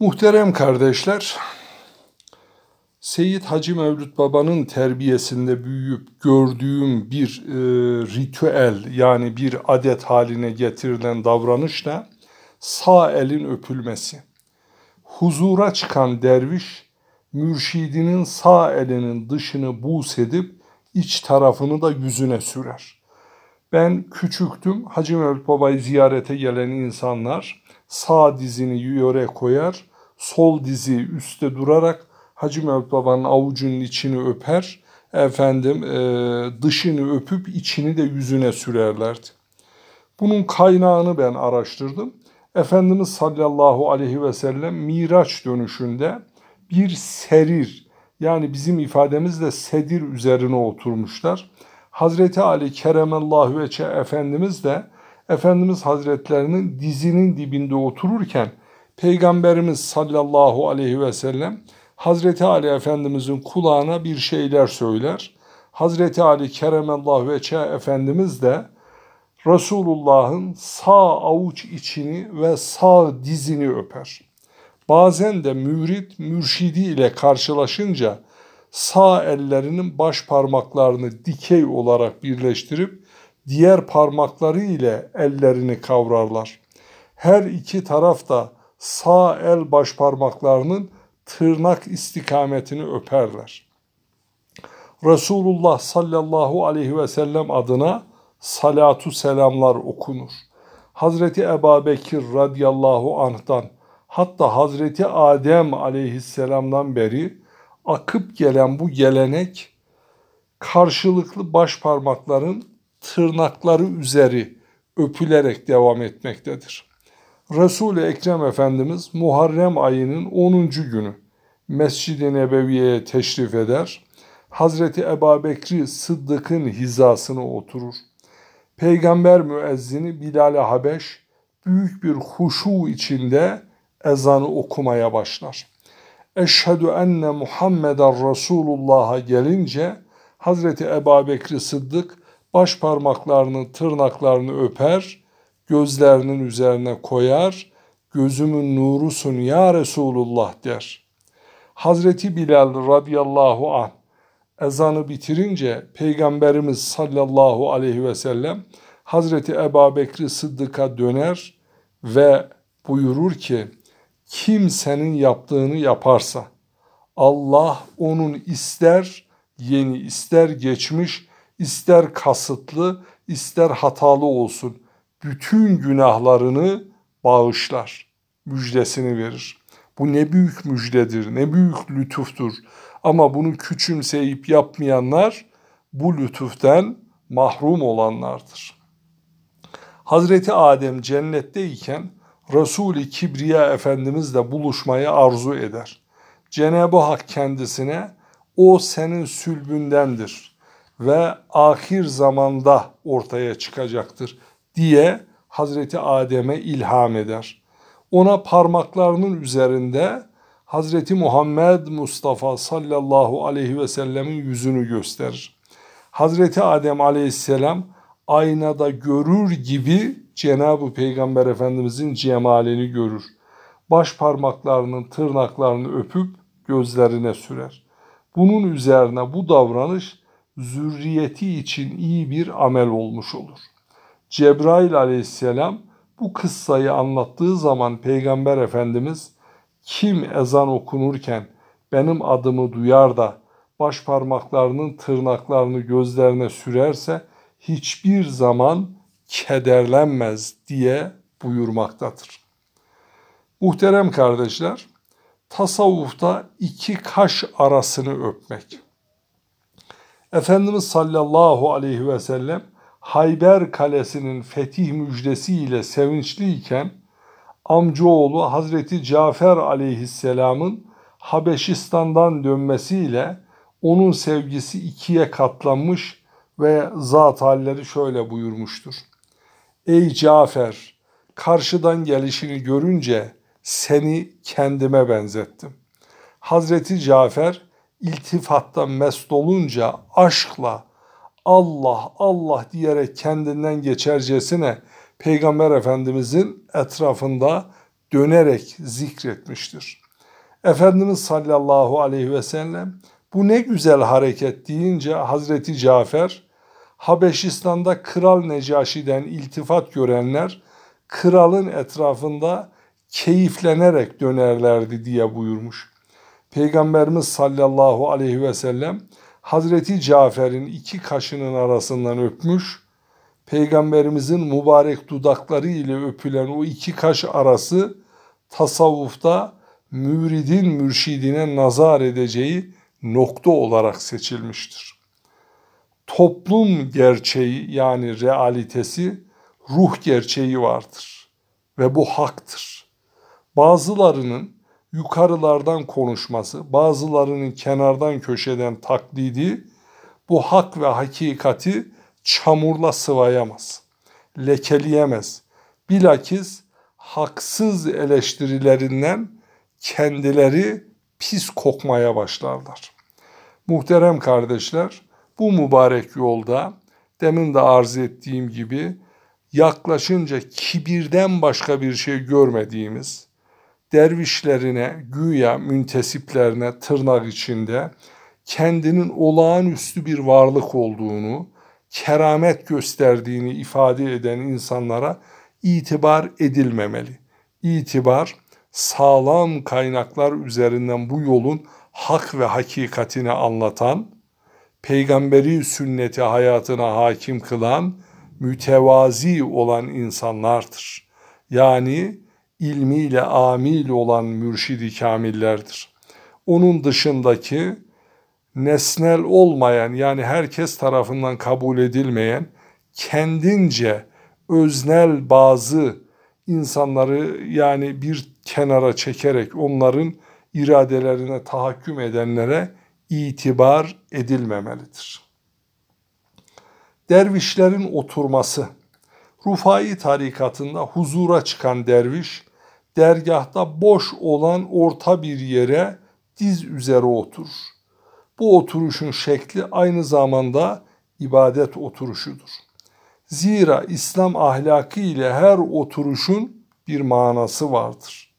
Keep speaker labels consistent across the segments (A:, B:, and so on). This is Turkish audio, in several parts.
A: Muhterem kardeşler, Seyyid Hacı Mevlüt Baba'nın terbiyesinde büyüyüp gördüğüm bir e, ritüel yani bir adet haline getirilen davranışla sağ elin öpülmesi. Huzura çıkan derviş mürşidinin sağ elinin dışını buz edip iç tarafını da yüzüne sürer. Ben küçüktüm. Hacı Mevlüt Baba'yı ziyarete gelen insanlar sağ dizini yöre koyar, sol dizi üstte durarak Hacı Mevlüt Baba'nın avucunun içini öper, efendim e, dışını öpüp içini de yüzüne sürerlerdi. Bunun kaynağını ben araştırdım. Efendimiz sallallahu aleyhi ve sellem Miraç dönüşünde bir serir yani bizim ifademizle sedir üzerine oturmuşlar. Hazreti Ali Keremallahu Veçe Efendimiz de Efendimiz Hazretlerinin dizinin dibinde otururken Peygamberimiz sallallahu aleyhi ve sellem Hazreti Ali Efendimizin kulağına bir şeyler söyler. Hazreti Ali Keremallahu Veçe Efendimiz de Resulullah'ın sağ avuç içini ve sağ dizini öper. Bazen de mürit mürşidi ile karşılaşınca sağ ellerinin baş parmaklarını dikey olarak birleştirip diğer parmakları ile ellerini kavrarlar. Her iki taraf da sağ el baş parmaklarının tırnak istikametini öperler. Resulullah sallallahu aleyhi ve sellem adına salatu selamlar okunur. Hazreti Ebu Bekir radıyallahu anh'tan hatta Hazreti Adem aleyhisselamdan beri akıp gelen bu gelenek karşılıklı baş parmakların tırnakları üzeri öpülerek devam etmektedir. Resul-i Ekrem Efendimiz Muharrem ayının 10. günü Mescid-i Nebeviye'ye teşrif eder. Hazreti Ebu Bekri Sıddık'ın hizasına oturur. Peygamber müezzini Bilal-i Habeş büyük bir huşu içinde ezanı okumaya başlar. Eşhedü enne Muhammeden Resulullah'a gelince Hazreti Ebu Bekri Sıddık baş parmaklarının tırnaklarını öper, gözlerinin üzerine koyar, gözümün nurusun ya Resulullah der. Hazreti Bilal radıyallahu anh ezanı bitirince Peygamberimiz sallallahu aleyhi ve sellem Hazreti Ebu Bekri Sıddık'a döner ve buyurur ki kim senin yaptığını yaparsa Allah onun ister yeni ister geçmiş ister kasıtlı ister hatalı olsun bütün günahlarını bağışlar müjdesini verir. Bu ne büyük müjdedir, ne büyük lütuftur. Ama bunu küçümseyip yapmayanlar bu lütuften mahrum olanlardır. Hazreti Adem cennetteyken Resul-i Kibriya Efendimizle buluşmayı arzu eder. Cenab-ı Hak kendisine o senin sülbündendir ve ahir zamanda ortaya çıkacaktır diye Hazreti Adem'e ilham eder. Ona parmaklarının üzerinde Hazreti Muhammed Mustafa sallallahu aleyhi ve sellemin yüzünü gösterir. Hazreti Adem aleyhisselam aynada görür gibi Cenab-ı Peygamber Efendimizin cemalini görür. Baş parmaklarının tırnaklarını öpüp gözlerine sürer. Bunun üzerine bu davranış zürriyeti için iyi bir amel olmuş olur. Cebrail aleyhisselam bu kıssayı anlattığı zaman Peygamber Efendimiz kim ezan okunurken benim adımı duyar da baş parmaklarının tırnaklarını gözlerine sürerse hiçbir zaman kederlenmez diye buyurmaktadır. Muhterem kardeşler, tasavvufta iki kaş arasını öpmek. Efendimiz sallallahu aleyhi ve sellem Hayber Kalesi'nin fetih müjdesiyle sevinçliyken amcaoğlu Hazreti Cafer aleyhisselamın Habeşistan'dan dönmesiyle onun sevgisi ikiye katlanmış ve zat halleri şöyle buyurmuştur. Ey Cafer, karşıdan gelişini görünce seni kendime benzettim. Hazreti Cafer iltifatta mest olunca aşkla Allah Allah diyerek kendinden geçercesine Peygamber Efendimizin etrafında dönerek zikretmiştir. Efendimiz sallallahu aleyhi ve sellem bu ne güzel hareket deyince Hazreti Cafer Habeşistan'da Kral Necaşi'den iltifat görenler kralın etrafında keyiflenerek dönerlerdi diye buyurmuş. Peygamberimiz sallallahu aleyhi ve sellem Hazreti Cafer'in iki kaşının arasından öpmüş. Peygamberimizin mübarek dudakları ile öpülen o iki kaş arası tasavvufta müridin mürşidine nazar edeceği nokta olarak seçilmiştir. Toplum gerçeği yani realitesi ruh gerçeği vardır ve bu haktır. Bazılarının yukarılardan konuşması, bazılarının kenardan köşeden taklidi bu hak ve hakikati çamurla sıvayamaz, lekeleyemez. Bilakis haksız eleştirilerinden kendileri pis kokmaya başlarlar. Muhterem kardeşler, bu mübarek yolda demin de arz ettiğim gibi yaklaşınca kibirden başka bir şey görmediğimiz, dervişlerine, güya müntesiplerine tırnak içinde kendinin olağanüstü bir varlık olduğunu, keramet gösterdiğini ifade eden insanlara itibar edilmemeli. İtibar sağlam kaynaklar üzerinden bu yolun hak ve hakikatini anlatan, peygamberi sünneti hayatına hakim kılan, mütevazi olan insanlardır. Yani ilmiyle amil olan mürşidi kamillerdir. Onun dışındaki nesnel olmayan yani herkes tarafından kabul edilmeyen kendince öznel bazı insanları yani bir kenara çekerek onların iradelerine tahakküm edenlere itibar edilmemelidir. Dervişlerin oturması Rufai tarikatında huzura çıkan derviş dergahta boş olan orta bir yere diz üzere oturur. Bu oturuşun şekli aynı zamanda ibadet oturuşudur. Zira İslam ahlakı ile her oturuşun bir manası vardır.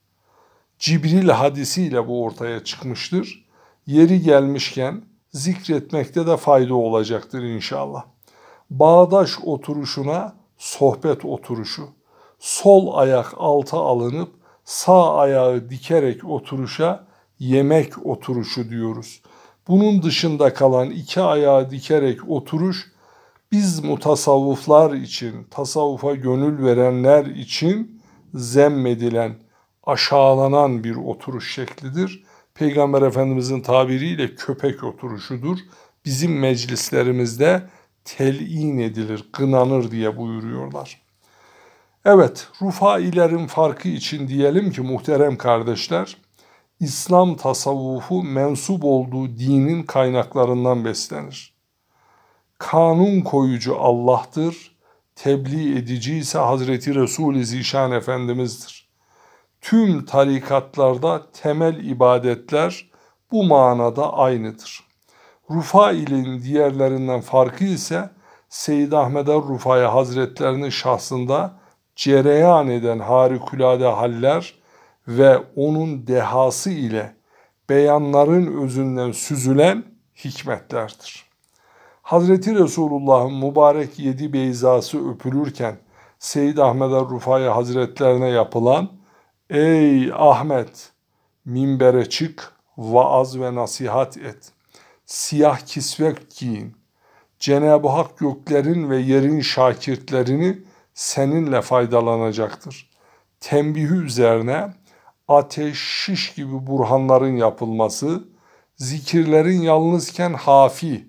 A: Cibril hadisiyle bu ortaya çıkmıştır. Yeri gelmişken zikretmekte de fayda olacaktır inşallah. Bağdaş oturuşuna sohbet oturuşu, sol ayak alta alınıp sağ ayağı dikerek oturuşa yemek oturuşu diyoruz. Bunun dışında kalan iki ayağı dikerek oturuş biz mutasavvıflar için, tasavvufa gönül verenler için zemmedilen, aşağılanan bir oturuş şeklidir. Peygamber Efendimizin tabiriyle köpek oturuşudur. Bizim meclislerimizde telin edilir, kınanır diye buyuruyorlar. Evet, Rufailerin farkı için diyelim ki muhterem kardeşler, İslam tasavvufu mensup olduğu dinin kaynaklarından beslenir. Kanun koyucu Allah'tır, tebliğ edici ise Hazreti Resul-i Zişan Efendimiz'dir. Tüm tarikatlarda temel ibadetler bu manada aynıdır. Rufail'in diğerlerinden farkı ise Seyyid Ahmed Rufai Hazretlerinin şahsında cereyan eden harikulade haller ve onun dehası ile beyanların özünden süzülen hikmetlerdir. Hazreti Resulullah'ın mübarek yedi beyzası öpülürken Seyyid Ahmed Rufai Hazretlerine yapılan Ey Ahmet minbere çık vaaz ve nasihat et. Siyah kisve giyin. Cenab-ı Hak göklerin ve yerin şakirtlerini seninle faydalanacaktır. Tembihi üzerine ateş, şiş gibi burhanların yapılması, zikirlerin yalnızken hafi,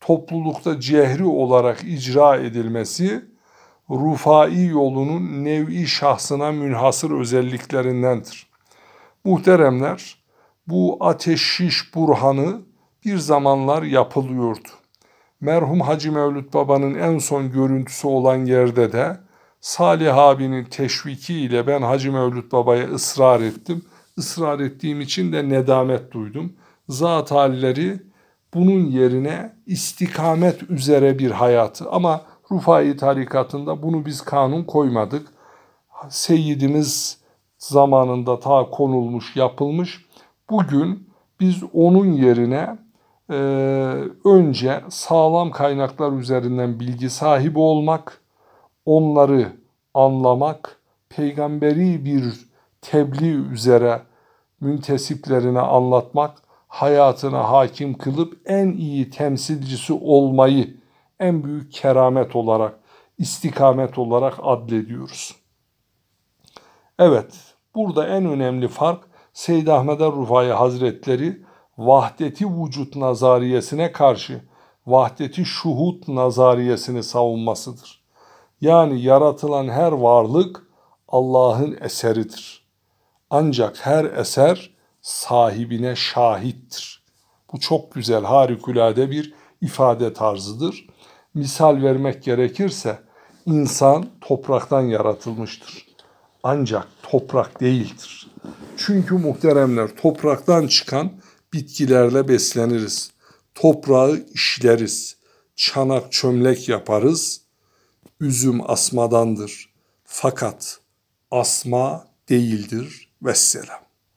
A: toplulukta cehri olarak icra edilmesi, rufai yolunun nev'i şahsına münhasır özelliklerindendir. Muhteremler, bu ateş şiş burhanı bir zamanlar yapılıyordu merhum Hacı Mevlüt Baba'nın en son görüntüsü olan yerde de Salih abinin teşviki ile ben Hacı Mevlüt Baba'ya ısrar ettim. Israr ettiğim için de nedamet duydum. Zat halleri bunun yerine istikamet üzere bir hayatı ama Rufai tarikatında bunu biz kanun koymadık. Seyyidimiz zamanında ta konulmuş, yapılmış. Bugün biz onun yerine e, önce sağlam kaynaklar üzerinden bilgi sahibi olmak, onları anlamak, peygamberi bir tebliğ üzere müntesiplerine anlatmak, hayatına hakim kılıp en iyi temsilcisi olmayı en büyük keramet olarak, istikamet olarak adlediyoruz. Evet, burada en önemli fark Seyyid Ahmet Rufai Hazretleri vahdeti vücut nazariyesine karşı vahdeti şuhut nazariyesini savunmasıdır. Yani yaratılan her varlık Allah'ın eseridir. Ancak her eser sahibine şahittir. Bu çok güzel, harikulade bir ifade tarzıdır. Misal vermek gerekirse insan topraktan yaratılmıştır. Ancak toprak değildir. Çünkü muhteremler topraktan çıkan bitkilerle besleniriz. Toprağı işleriz. Çanak çömlek yaparız. Üzüm asmadandır. Fakat asma değildir. Vesselam.